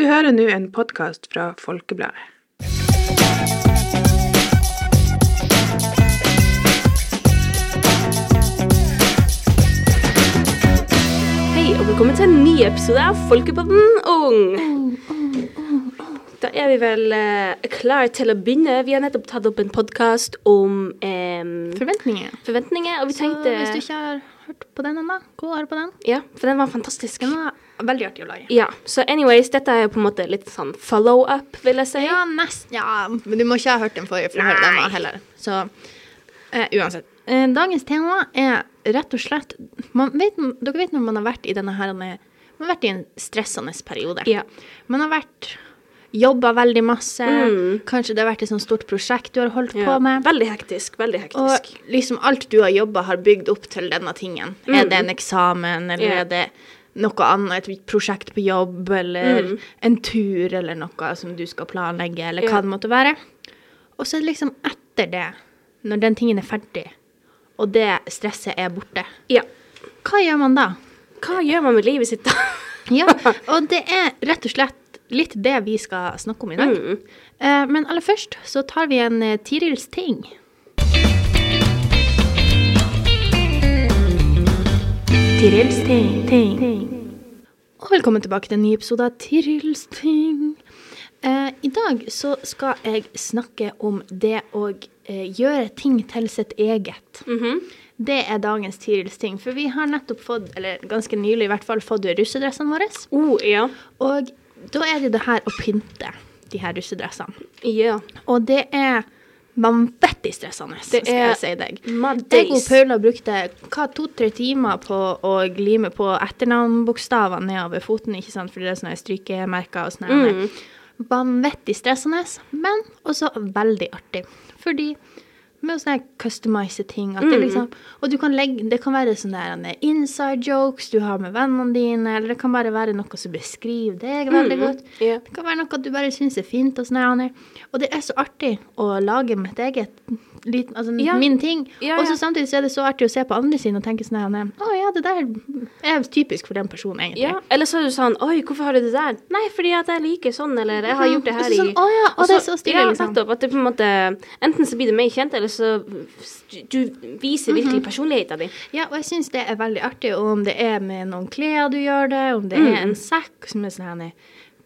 Du hører nå en podkast fra Folkebladet. Hei, og velkommen til en ny episode av Folkepodden Ung. Da er vi vel eh, klare til å begynne. Vi har nettopp tatt opp en podkast om eh, Forventninger. forventninger, og vi Så tenkte hvis du ikke har hørt på den ennå, gå og hør på den. Ja, for den var fantastisk. Den var veldig artig å lage. Ja, så anyways, dette er jo på en måte litt sånn follow-up, vil jeg si. Ja, nesten. ja, men du må ikke ha hørt den forrige for å høre denne heller. Så eh, uansett. Eh, dagens tema er rett og slett man vet, Dere vet når man har vært i denne her Man har vært i en stressende periode. Ja. Man har vært Jobba veldig masse. Mm. Kanskje det har vært et sånt stort prosjekt du har holdt Ja. på med. Veldig hektisk, veldig hektisk. Og liksom alt du har jobba, har bygd opp til denne tingen. Er det en eksamen, eller yeah. er det noe annet, et prosjekt på jobb, eller en tur, eller noe som du skal planlegge, eller hva Ja. det måtte være. Og så er det liksom etter det, når den tingen er ferdig, og det stresset er borte, ja. hva gjør man da? Hva gjør man med livet sitt da? Ja, og det er rett og slett litt det vi skal snakke om i dag. Mm. Eh, men aller først så tar vi en eh, Tirils ting. Tirils ting, ting. Og velkommen tilbake til en ny episode av Tirils ting. Eh, I dag så skal jeg snakke om det å eh, gjøre ting til sitt eget. Mhm. Det er dagens Tirils ting. For vi har nettopp fått, eller ganske nylig i hvert fall, fått russedressene våre. Oh, ja. Og da er det det her å pynte de her russedressene. Ja. Og det er vanvittig stressende, Det skal jeg si deg. Jeg og. Paula brukte hva, to-tre timer på å glime på etternavnbokstavene nedover foten, ikke sant, for det er sånne strykemerker og sånne. Mm. Vanvittig stressende, men også veldig artig. Fordi med å sånne customize ting, at det Mm. liksom, og du kan legge, det kan være sånne der inside jokes du har med vennene dine, eller det kan bare være noe som beskriver deg veldig Mm. godt. Yeah. Det kan være noe du bare syns er fint. Og sånne, Og det er så artig å lage mitt eget, liten, altså Ja. min ting. Ja, Og så samtidig så er det så artig å se på andre sine og tenke sånn her Å ja, det der er typisk for den personen, egentlig. Ja, eller så er du sånn Oi, hvorfor har du det der? Nei, fordi at jeg liker sånn, eller jeg har gjort det her i sånn, «Å ja, å, det er så stilig», liksom. nettopp. At det på en måte Enten så blir det mer kjent, eller så du viser virkelig personligheten din. Ja, og jeg syns det er veldig artig, og om det er med noen klær du gjør det, om det Mm. er en sekk som er sånn her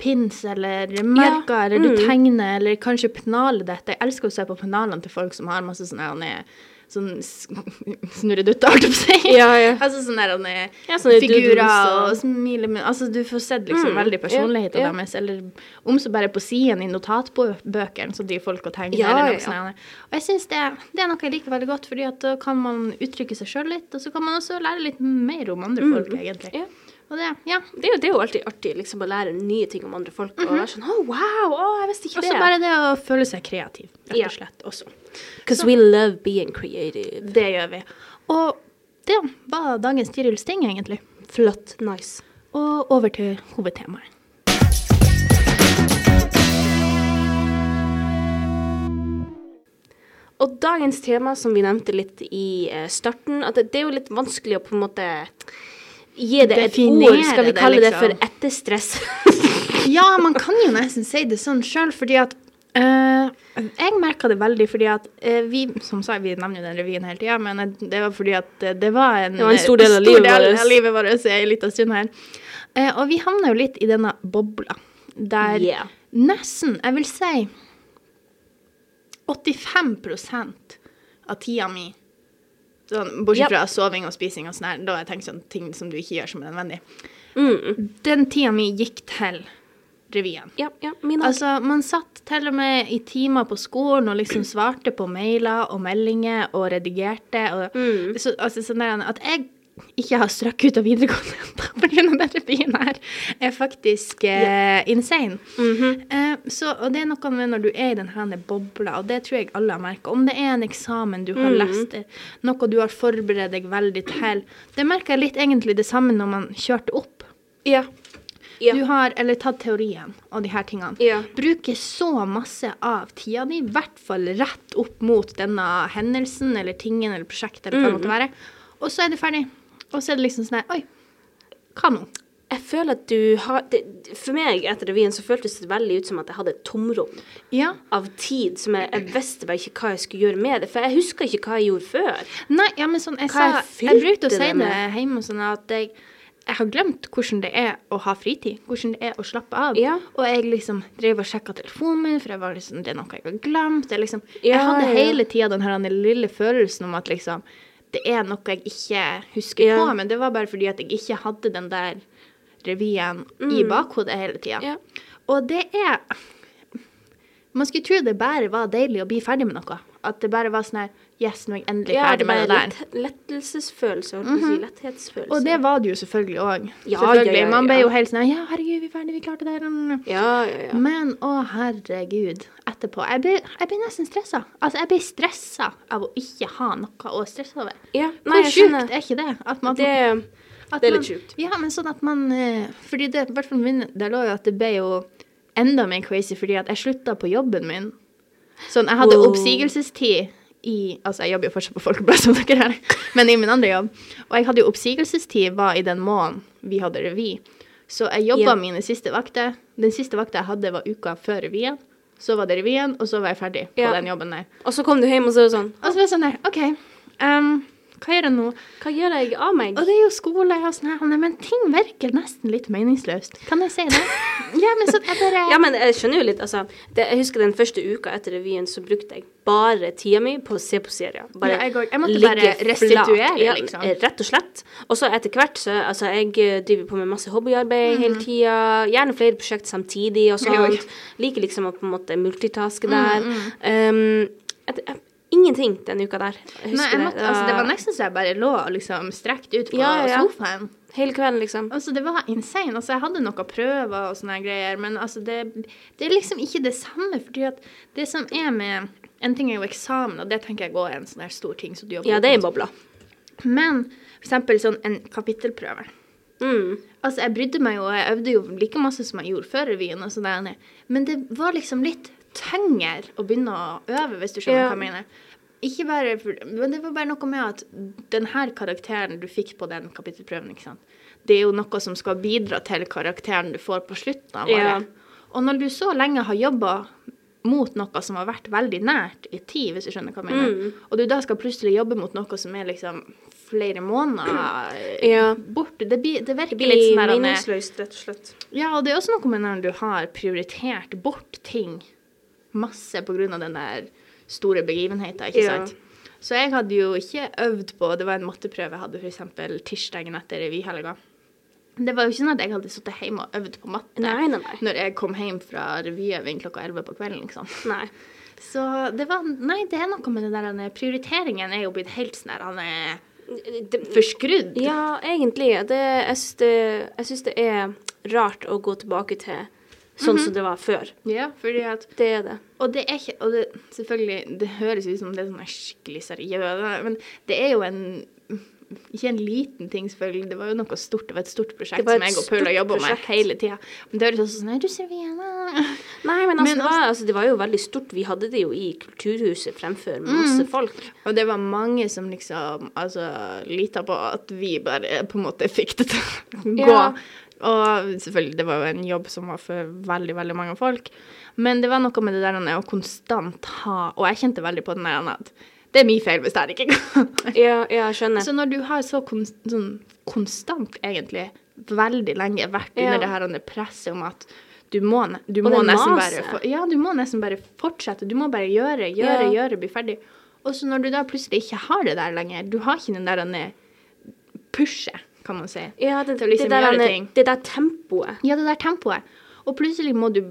pins eller merker, eller du mm. tegner, eller kanskje pennaler dette. Jeg elsker å se på pennalene til folk som har masse sånne her Sånn snurredutter, holdt jeg på å si. Ja, ja. Altså sånne her Ja, sånne figurer og, smiler. smilemunn Altså du får sett liksom Mm, veldig personligheten ja, ja. deres, eller om så bare på siden i notatbøkene, så driver folk og tegner. Ja, eller ja. noe sånt. Og jeg syns det, det er noe jeg liker veldig godt, fordi at da kan man uttrykke seg sjøl litt, og så kan man også lære litt mer om andre folk, egentlig. Mm. Og det, ja. Det er, jo, det er jo alltid artig liksom, å lære nye ting om andre folk. Og være sånn oh, wow! oh, jeg visste ikke det Og så bare det å føle seg kreativ, rett og slett, også. Because we love being creative. Det gjør vi. Og det var dagens Tirils ting, egentlig. Flott. Nice. Og over til hovedtemaet. Og dagens tema, som vi nevnte litt i eh, starten, at det, det er jo litt vanskelig å på en måte gi det et ord. Skal vi kalle det liksom. for etterstress? Ja, man kan jo nesten si det sånn sjøl, fordi at Uh, Jeg merka det veldig fordi at uh, vi Som sagt, vi nevner jo den revyen hele tida, men det var fordi at eh, det var en, Det var en stor del av livet del av livet vårt en liten stund her. Uh, og vi havna jo litt i denne bobla der Yeah. nesten, jeg vil si 85 av tida mi Sånn, bortsett Yep. fra soving og spising og sånn her, da har jeg tenkt sånn ting som du ikke gjør som er nødvendig. Mm. Den tida mi gikk til revyen. Ja, ja, Altså, man satt til og med i timer på skolen og liksom svarte på mailer og meldinger og redigerte. Og, Mm. så, altså, sånn der, at jeg ikke har strøkket ut av videregående av denne byen her, er faktisk eh, insane. Mhm. eh, så, og det er noe med når du er i denne bobla, og det tror jeg alle har merka. Om det er en eksamen du har Mhm. lest, eh, noe du har forberedt deg veldig til. Det merker jeg litt egentlig det samme når man kjørte opp. Ja. Ja. Du har, eller tatt teorien og de her tingene. Ja. Bruker så masse av tida di, i hvert fall rett opp mot denne hendelsen eller tingen eller prosjektet eller hva det måtte være. Og så er det ferdig. Og så er det liksom sånn her Oi, hva nå? jeg føler at du har det, For meg etter revyen så føltes det veldig ut som at jeg hadde et tomrom Ja. av tid som jeg, jeg visste bare ikke hva jeg skulle gjøre med det. For jeg husker ikke hva jeg gjorde før. Nei, ja, men sånn, jeg, Hva sa, jeg jeg brukte å si det hjemme sånn at jeg, jeg har glemt hvordan det er å ha fritid. Hvordan det er å slappe av. Ja. Og jeg liksom drev og sjekka telefonen min, for jeg var liksom, det er noe jeg har glemt. Er liksom, jeg hadde hele tida den her lille følelsen om at liksom det er noe jeg ikke husker Ja. på, men det var bare fordi at jeg ikke hadde den der revyen i bakhodet hele tida. Ja. Og det er Man skulle tro det bare var deilig å bli ferdig med noe. At det bare var sånn her Yes, nå er jeg endelig Ja, ferdig det med det der. lett, lettelsesfølelse, på å si. Letthetsfølelse. Og det var det jo selvfølgelig òg. Ja, selvfølgelig. ja, Man ble jo helt sånn Ja, herregud, vi er ferdig, vi klarte det. Ja, ja, ja. Men å, herregud. Etterpå. Jeg ble, jeg ble nesten stressa. Altså, jeg ble stressa av å ikke ha noe å stresse over. ja. Nei, Hvor sjukt er ikke det? At man, Det, at det er litt sjukt. Ja, men sånn at man eh, Fordi det, i hvert fall min lå jo at det ble jo enda mer crazy fordi at jeg slutta på jobben min. Sånn, jeg hadde Wow. oppsigelsestid i Altså, jeg jobber jo fortsatt på Folkebladet, som dere her, men i min andre jobb. Og jeg hadde jo oppsigelsestid var i den måneden vi hadde revy. Så jeg jobba yeah. mine siste vakter. Den siste vakta jeg hadde, var uka før revyen. Så var det revyen, og så var jeg ferdig på den jobben der. Og så kom du hjem, og så var det sånn Og så var jeg sånn der, OK, ehm, hva gjør jeg nå? Hva gjør jeg av meg? Og det er jo skole og sånn her, men ting virker nesten litt meningsløst. Kan jeg si det? Ja, men så jeg bare Ja, men jeg skjønner jo litt, altså. Det, jeg husker den første uka etter revyen, så brukte jeg bare tida mi på å se på serier. Bare Ja, jeg. Jeg måtte bare restituere, ja, liksom. Rett og slett. Og så etter hvert, så altså, jeg eh, driver på med masse hobbyarbeid hele tida. Gjerne flere prosjekt samtidig og Mhm. Jeg sånt. Liker liksom å på en måte multitaske Mm, der. Um, jeg, et, ingenting den uka der. Nei, måtte, altså, det var nesten så jeg bare lå liksom strekt ut på Ja, ja, sofaen. Hele kvelden, liksom. Altså, det var insane. Altså, jeg hadde noen prøver og sånne greier, men altså, det, det er liksom ikke det samme, fordi at det som er med En ting er jo eksamen, og det tenker jeg går er en sånn stor ting Så du Ja, det er en boble. Men for eksempel sånn en kapittelprøve. Mm. Altså, jeg brydde meg jo, og jeg øvde jo like masse som jeg gjorde før revyen, og sånn men det var liksom litt tyngre å begynne å øve, hvis du skjønner Ja. hva jeg mener. Ikke bare, men det var bare noe med at denne karakteren du fikk på den kapittelprøven, ikke sant? det er jo noe som skal bidra til karakteren du får på slutten av Ja. Og når du så lenge har jobba mot noe som har vært veldig nært i tid, hvis du skjønner hva jeg mener, Mm. og du da skal plutselig jobbe mot noe som er liksom flere måneder Ja. bort, det, blir, det virker Det blir litt sånn meningsløst, rett og slett. ja, og det er også noe med når du har prioritert bort ting masse av den der store begivenheten, ikke Ja. sant? Så jeg hadde jo ikke øvd på Det var en matteprøve jeg hadde f.eks. tirsdagen etter revyhelga. Det var jo ikke sånn at jeg hadde sittet hjemme og øvd på matte Nei, nei, nei. når jeg kom hjem fra revyøving klokka 11 på kvelden, liksom. Nei. Så det var Nei, det er noe med det der er- Prioriteringen er jo blitt helt sånn der han er forskrudd. Ja, egentlig. Det, jeg syns det, det er rart å gå tilbake til sånn som det var før. Ja, fordi at Det er det. Og det er ikke Og det, selvfølgelig, det høres ut som det er sånn skikkelig seriøst, men det er jo en ikke en liten ting, selvfølgelig. Det var jo noe stort. Det var et stort prosjekt som jeg og Paula jobba med hele tida. Men det høres også sånn du servierende? Nei, men altså, Men det, var, altså, det var jo veldig stort. Vi hadde det jo i Kulturhuset fremfor masse mm. folk. Og det var mange som liksom altså lita på at vi bare på en måte fikk det til å gå. Ja. Og selvfølgelig, det var jo en jobb som var for veldig, veldig mange folk. Men det var noe med det der å konstant ha Og jeg kjente veldig på den der at det er min feil hvis det her ikke går. Ja, ja, skjønner. Så når du har så kon sånn konstant, egentlig, veldig lenge vært Ja. under det her presset om at du må, du må nesten maset. bare for, Ja, du må nesten bare fortsette. Du må bare gjøre, gjøre, Ja. gjøre, bli ferdig. Og så når du da plutselig ikke har det der lenger, du har ikke den der pushet, kan man si. ja, det, til å liksom det, der, gjøre ting. det der tempoet. Ja, det der tempoet. Og plutselig må du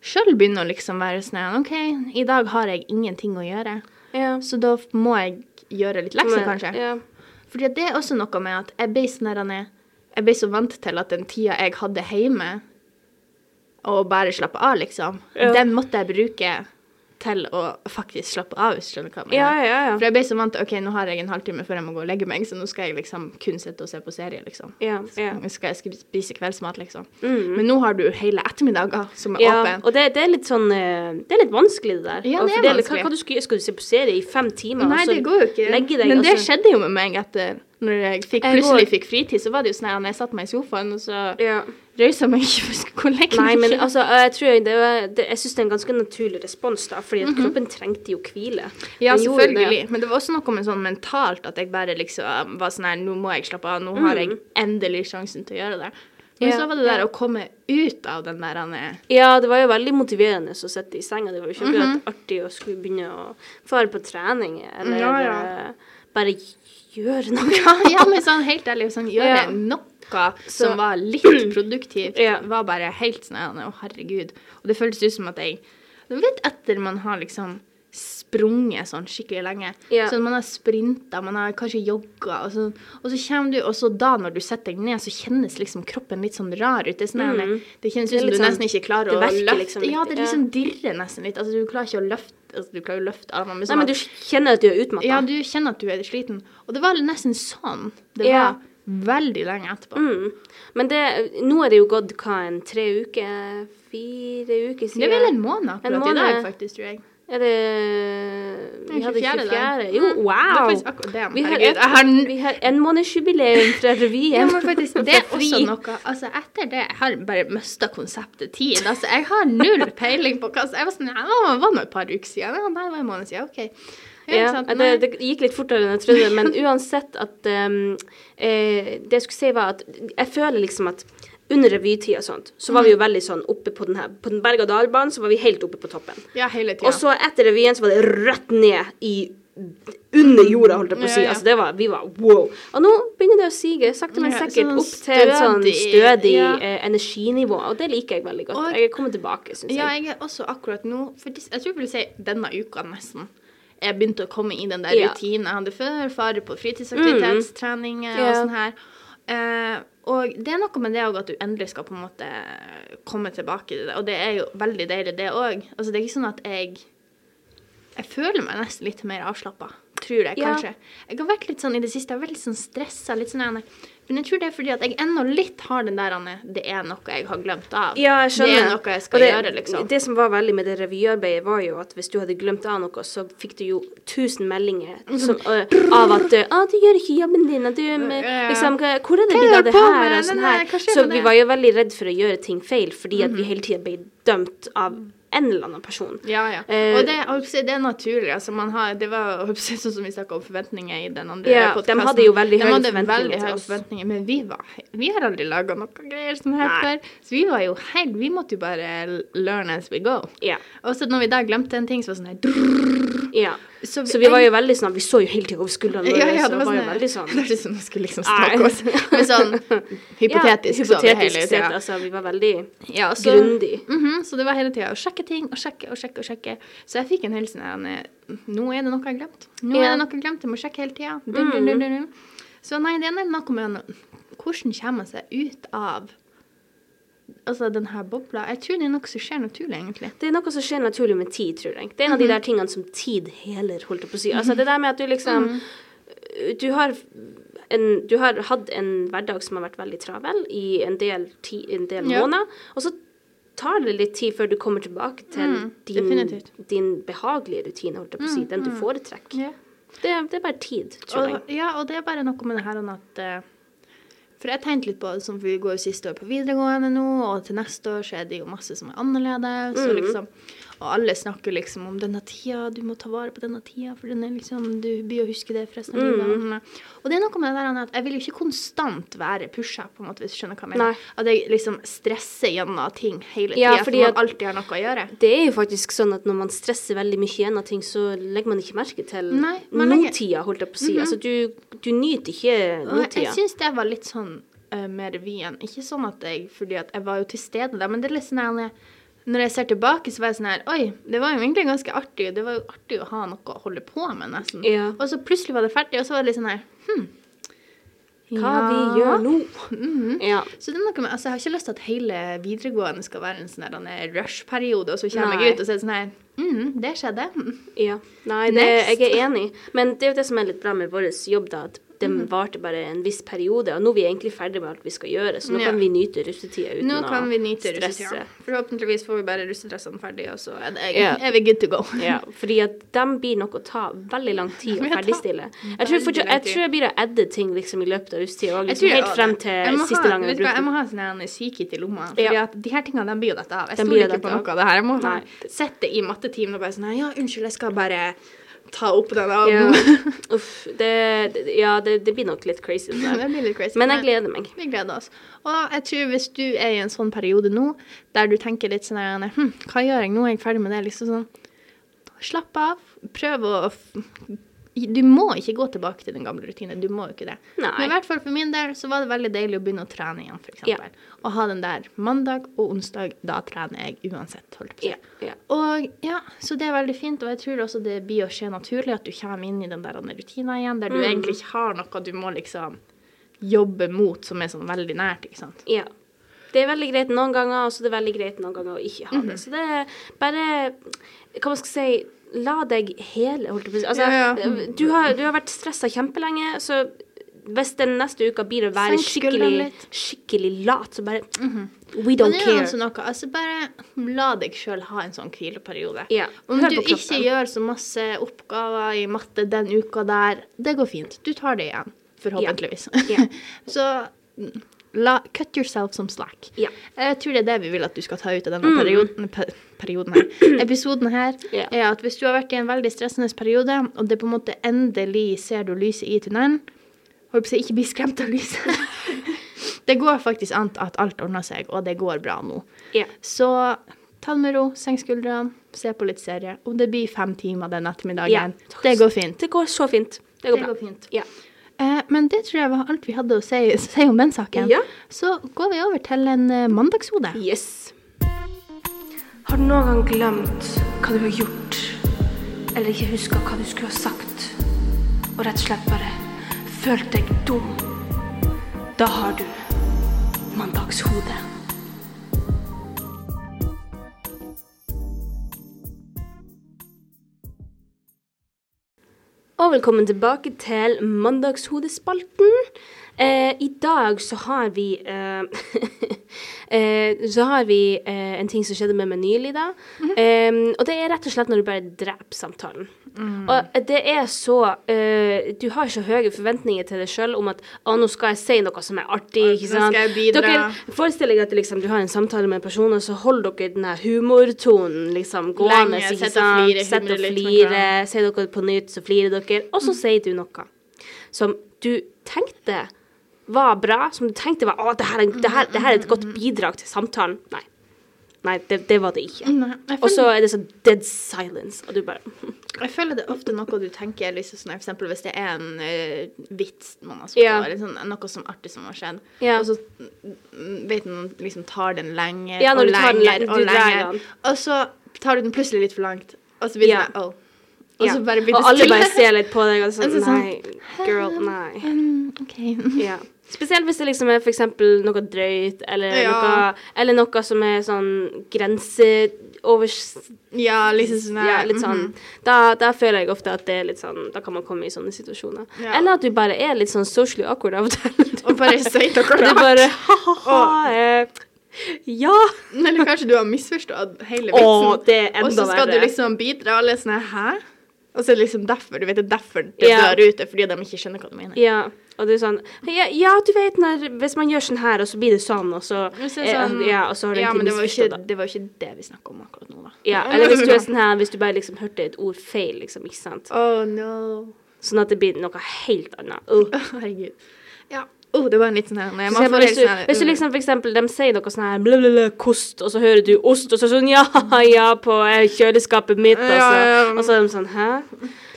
sjøl begynne å liksom være sånn OK, i dag har jeg ingenting å gjøre, Ja. så da må jeg gjøre litt lekser, kanskje. Ja. Fordi det er også noe med at jeg ble sånn Jeg ble så vant til at den tida jeg hadde hjemme, og bare slappe av, liksom, Ja. den måtte jeg bruke til å faktisk slappe av, hvis du skjønner hva jeg mener. Ja, ja, ja. For jeg ble så vant til OK, nå har jeg en halvtime før jeg må gå og legge meg, så nå skal jeg liksom kun sitte og se på serie, liksom. Ja, ja. Skal jeg spise kveldsmat, liksom. Mm. Men nå har du hele ettermiddager som er Ja, åpen. og det, det er litt sånn eh, Det er litt vanskelig, det der. Ja, det er vanskelig. Hva, hva du skal, skal du se på serie i fem timer? Nei, og så det går jo ikke. legge deg, Men det skjedde jo med meg etter Når jeg fikk, Jeg plutselig går- fikk fritid, så var det jo sånn at jeg satte meg i sofaen, og så Ja. røysa meg ikke for å skulle legge meg. Nei, men altså, jeg tror det, var- det, jeg syns det er en ganske naturlig respons, da, fordi at kroppen trengte jo hvile. Ja, jeg selvfølgelig, selvfølgelig. Men det var også noe med sånn mentalt at jeg bare liksom var sånn her Nå må jeg slappe av. Nå har jeg endelig sjansen til å gjøre det. Men Ja, så var det der ja. å komme ut av den der han er Ja, det var jo veldig motiverende å sitte i senga. Det var jo ikke mm -hmm. å skulle begynne å fare på trening, eller Ja, bare gjøre noe. Ja, men sånn helt ærlig, sånn gjøre Ja. noe som var litt produktivt, Ja. var bare helt sånn Å, herregud. Og det føltes ut som at jeg Du vet etter man har liksom sprunget sånn skikkelig lenge. Yeah. Sånn, man har sprinta, man har kanskje jogga, og så, og så kommer du Og så da, når du setter deg ned, så kjennes liksom kroppen litt sånn rar ut. Det, sånn, Mm. det kjennes ut som du sånn- nesten ikke klarer å løfte liksom litt, Ja, det liksom dirrer nesten litt. Altså, du klarer ikke å løfte altså, Du klarer å løfte armene, men Nei, sånn men du kjenner at du er utmatta. ja, du kjenner at du er sliten. Og det var nesten sånn. Det Ja. var veldig lenge etterpå. Mm. Men det, nå er det jo gått hva, en tre uker? Fire uker siden? Det er vel en måned akkurat En i dag, faktisk, tror jeg. Er det Vi hadde 24. 24. Jo, wow! Det er. Vi har, et, n- vi har enmånedsjubileum fra revyen. ja, faktisk, det er også noe Altså, etter det jeg har bare mista konseptet tid. Altså, jeg har null peiling på hva Jeg var sånn Ja, det var nå et par uker siden. Ja, nei, det var en måned siden. OK. Ja, Ja, det, det gikk litt fortere enn jeg trodde, men uansett at um, eh, Det jeg skulle si, var at jeg føler liksom at under revytida og sånt, så var vi jo veldig sånn oppe på den her På den berg-og-dal-banen så var vi helt oppe på toppen. Ja, hele tida. Og så etter revyen så var det rett ned i under jorda, holdt jeg på å si. Ja, ja. Altså det var, vi var wow. Og nå begynner det å sige, sakte, men sikkert, sånn opp til et sånn stødig, ja. eh, energinivå. Og det liker jeg veldig godt. Og- jeg er kommet tilbake, syns Ja, jeg. jeg er også akkurat nå for Jeg tror jeg vil si denne uka nesten. Jeg begynte å komme i den der rutinen jeg hadde før. Fare på fritidsaktivitetstrening og sånn her. Eh, og det er noe med det òg at du endelig skal på en måte komme tilbake til det. Og det er jo veldig deilig, det òg. Altså, det er ikke sånn at jeg Jeg føler meg nesten litt mer avslappa. Tror jeg, Ja. kanskje. Jeg har vært litt sånn i det siste, jeg har vært litt sånn stressa. Litt sånn, gjerne. Men jeg tror det er fordi at jeg ennå litt har den der Anne, Det er noe jeg har glemt av. Ja, jeg skjønner. Det er noe jeg skal det, gjøre, liksom. Det som var veldig med det revyarbeidet, var jo at hvis du hadde glemt av noe, så fikk du jo tusen meldinger som, uh, av at uh, ah, 'Du gjør ikke jobben din', du med, liksom, 'Hvor er det blitt av det her?' og sånn her. Så vi var jo veldig redd for å gjøre ting feil, fordi at vi hele tida ble dømt av en eller annen person. Ja, ja. Eh, og det, si, det er naturlig. Altså, man har, det var si, sånn som vi snakka om forventninger i den andre Ja, de hadde jo veldig høye forventninger veldig høye forventninger, men vi, var, vi har aldri laga noe greier som her før. Så vi var jo helt Vi måtte jo bare learn as we go. Ja. Og så når vi da glemte en ting, så var det sånn her drrr, ja. Så, Så vi var jo veldig sånn Vi så jo hele tida over skuldrene våre, ja, ja, så det var jo her- veldig sånn Det er sånn om skulle liksom stalke oss. Men sånn hypotetisk, ja, så det hele tida. Altså, vi var veldig Ja, så- grundig. Mhm, så det var hele tida å sjekke ting og sjekke og sjekke. og sjekke. Så jeg fikk en hel sånn Nå er det noe jeg har glemt. Nå er det noe jeg har glemt, jeg må sjekke hele tida. Dun. Så nei, det er noe med hvordan kommer man seg ut av altså den her bobla. Jeg tror det er noe som skjer naturlig, egentlig. Det er noe som skjer naturlig med tid, tror jeg. Det er en av de der tingene som tid heler, holdt jeg på å si. Altså det der med at du liksom Du har en, du har hatt en hverdag som har vært veldig travel i en del, ti, en del Ja. måneder, og så tar det litt tid før du kommer tilbake til Mm, din, din behagelige rutine, holdt jeg på å si, den du foretrekker. Det, det er bare tid, tror jeg. Ja, og det er bare noe med det her at eh, For jeg tenkte litt på det, som vi går jo siste år på videregående nå, og til neste år så er det jo masse som er annerledes. Mm. Så liksom, og alle snakker liksom om denne tida, du må ta vare på denne tida, for den er liksom, du blir å huske det for resten av Mm. livet. Og det er noe med det der at jeg vil jo ikke konstant være pusha, på en måte, hvis du skjønner hva jeg mener. Nei. At jeg liksom stresser gjennom ting hele tida, Ja, for man alltid har noe å gjøre. Det er jo faktisk sånn at når man stresser veldig mye gjennom ting, så legger man ikke merke til nåtida, holdt jeg på å si. Altså, du, du nyter ikke Og jeg nåtida. syns det var litt sånn uh, med revyen. Ikke sånn at jeg Fordi at jeg var jo til stede der, men det er litt sånn her Når jeg ser tilbake, så var jeg sånn her Oi, det var jo egentlig ganske artig. Det var jo artig å ha noe å holde på med, nesten. Ja. Og så plutselig var det ferdig, og så var det litt sånn her Hm. Hva ja. vi gjør nå? Mhm. Ja. Så det er noe med, altså Jeg har ikke lyst til at hele videregående skal være en sånn her, rush-periode, og så kommer Nei. jeg ut og så er det sånn her mm, Det skjedde. Ja. Nei, det, jeg er enig. Men det er jo det som er litt bra med vår jobb, da. At det varte bare en viss periode, og nå er vi egentlig ferdig med alt vi skal gjøre, så nå Ja. kan vi nyte russetida uten Nå kan vi nyte stresse. russetida. Forhåpentligvis får vi bare russedressene ferdig, og så er, det, Ja. er vi good to go. Ja, fordi at de blir nok å ta veldig lang tid å ferdigstille. Jeg tror, for, jeg tror jeg blir å adde ting liksom, i løpet av russetida, òg, liksom, helt frem til siste ha, gangen jeg bruker Jeg må ha sånn en psykit i lomma. for Ja. de her tingene, de blir jo dette av. Jeg stoler ikke på noe av det her. Jeg må sette i mattetimen og bare sånn Ja, unnskyld, jeg skal bare ta opp den av Ja. Uff, det, det, ja, det, det blir nok litt crazy. Det blir litt crazy. Men jeg gleder meg. Vi gleder oss. Og jeg tror hvis du er i en sånn periode nå, der du tenker litt sånn hm, hva gjør jeg nå, er jeg ferdig med det, liksom sånn, slapp av, prøv å, du må ikke gå tilbake til den gamle rutinen, du må jo ikke det. Nei. Men i hvert fall for min del, så var det veldig deilig å begynne å trene igjen, for Ja. Og ha den der mandag og onsdag, da trener jeg uansett, holdt på å si. Ja, ja. Og ja, så det er veldig fint, og jeg tror også det blir å skje naturlig at du kommer inn i den der rutinen igjen, der du Mm. egentlig ikke har noe du må liksom jobbe mot som er sånn veldig nært, ikke sant? Ja. Det er veldig greit noen ganger, og så er det veldig greit noen ganger å ikke ha Mhm. det. Så det er bare Hva man skal si La deg hele, holdt jeg på. Altså, Ja, ja. Du, har, du har vært stressa kjempelenge, så hvis den neste uka blir å være skikkelig. Skikkelig lat, så bare We Men don't det er care. noe, altså bare la deg sjøl ha en sånn hvileperiode. Ja, Om du ikke gjør så masse oppgaver i matte den uka der, det går fint. Du tar det igjen, forhåpentligvis. Så mm, la, cut yourself some slack. Ja. Jeg tror det er det vi vil at du skal ta ut av denne perioden, pe perioden her. Episoden her Yeah. er at hvis du har vært i en veldig stressende periode, og det på en måte endelig ser du lyset i tunnelen, Håper si, ikke bli skremt av lyset. det går faktisk an at alt ordner seg, og det går bra nå. Yeah. Så ta det med ro, senk skuldrene, se på litt serie. Om det blir fem timer den ettermiddagen, yeah. det går fint. Det går så fint. Det går Det går fint. Ja. Eh, men det tror jeg var alt vi hadde å si, si om den saken. Ja. Så går vi over til en eh, mandagshode. Yes. Har du noen gang glemt hva du har gjort, eller ikke huska hva du skulle ha sagt, og rett og slett bare følt deg dum? Da har du mandagshode. Og velkommen tilbake til Mandagshodespalten. Eh, I dag så har vi eh, eh, Så har vi eh, en ting som skjedde med meg nylig, da. eh, og det er rett og slett når du bare dreper samtalen. Og det er så uh, Du har så høye forventninger til deg sjøl om at å, nå skal jeg si noe som er artig. Nå ikke skal jeg bidra. Dere Forestill deg at liksom, du har en samtale med en person, og så holder dere den humortonen liksom gående. Lenge, ikke sett og sant? flire, Sett og flire, sier dere på nytt, så flirer dere, og så sier du noe som du tenkte var bra, som du tenkte var å, det her, er- det her, det her er et godt bidrag til samtalen. Nei. Nei, det, det var det ikke. Og så er det sånn dead silence, og du bare jeg føler det er ofte noe du tenker liksom sånn, For eksempel hvis det er en uh, vits man har skrevet, Ja. eller sånn, noe som artig som har skjedd, Ja. og så mm, vet man liksom tar den lenger Ja, og tar den lenger og lenger, og så tar du den plutselig litt for langt, og så blir det sånn, oh. Og så bare blir det Og alle bare ser litt på deg og sånn sånn, Nei, girl, nei. Um, okay. Ja. Spesielt hvis det liksom er eksempel noe drøyt, eller, Ja. noe, eller noe som er sånn grenseovers... Ja, liksom sånn Ja, litt sånn. mhm. Da, da føler jeg ofte at det er litt sånn Da kan man komme i sånne situasjoner. Ja. Eller at du bare er litt sånn socially awkward av og til. Og bare sier noe Du bare ha-ha-ha. eh, Ja. Eller kanskje du har misforstått hele vitsen. det er og så skal skal du liksom bidra, og alle er sånn hæ? Og så er det liksom derfor, du vet det er derfor det Ja. dør ut, det er fordi de ikke skjønner hva du mener. Ja. Og det er sånn ja, ja, du vet når Hvis man gjør sånn her, og så blir det sånn, og så, Hvis sånn- Ja, og så har du ja, men det var, jo ikke, det. det var jo ikke det vi snakket om akkurat nå, da. Ja, eller hvis du er sånn her Hvis du bare liksom hørte et ord feil, liksom, ikke sant? Oh no. Sånn at det blir noe helt annet. Uh. Herregud. Ja. Oh, det var en litt sånn her får hvis, uh. du, sånn hvis du uh. liksom for eksempel, de sier noe sånn her blablabla, kost, og så hører du ost, og så sånn ja, ja, på eh, kjøleskapet mitt, og så, og så er de sånn hæ?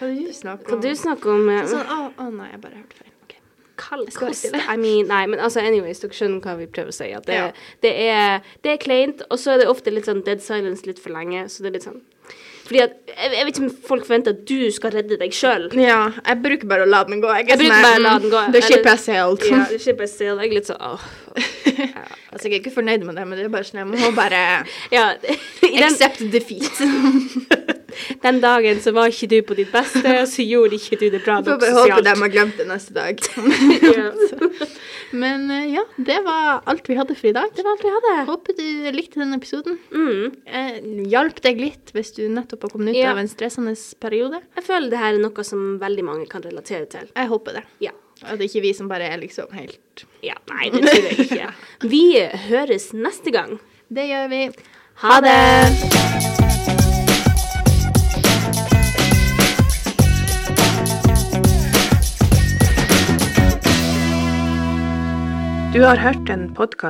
Hva du snakker Hva om? du snakker om? Sånn, å, å nei, jeg bare hørte feil. Ok. Kald kost. I mean, nei, men altså, anyways, dere skjønner hva vi prøver å si. At det, Ja. det, er, det er kleint, og så er det ofte litt sånn dead silence litt for lenge. Så det er litt sånn Fordi at Jeg, jeg vet ikke om folk forventer at du skal redde deg sjøl. Ja, jeg bruker bare å la den gå. Jeg, Jeg bruker sånn bare å la mm, den gå. The ship has sailed. Ja, the ship has sailed. Jeg er litt sånn åh. Altså, jeg er ikke fornøyd med det, men det er bare sånn, jeg må bare Ja, den, accept defeat. Den dagen så var ikke du på ditt beste, og så gjorde ikke du det bra Får nok bare håpe de har glemt det neste dag. Ja. Men eh, ja, det var alt vi hadde for i dag. Det var alt vi hadde. Håper du likte denne episoden. Mm. Eh, hjalp deg litt hvis du nettopp har kommet ut Ja. av en stressende periode? Jeg føler det her er noe som veldig mange kan relatere til. Jeg håper det. Ja. At det ikke er vi som bare er liksom helt ja. Nei, det tror jeg ikke. Vi høres neste gang. Det gjør vi. Ha det! Du har hørt en podkast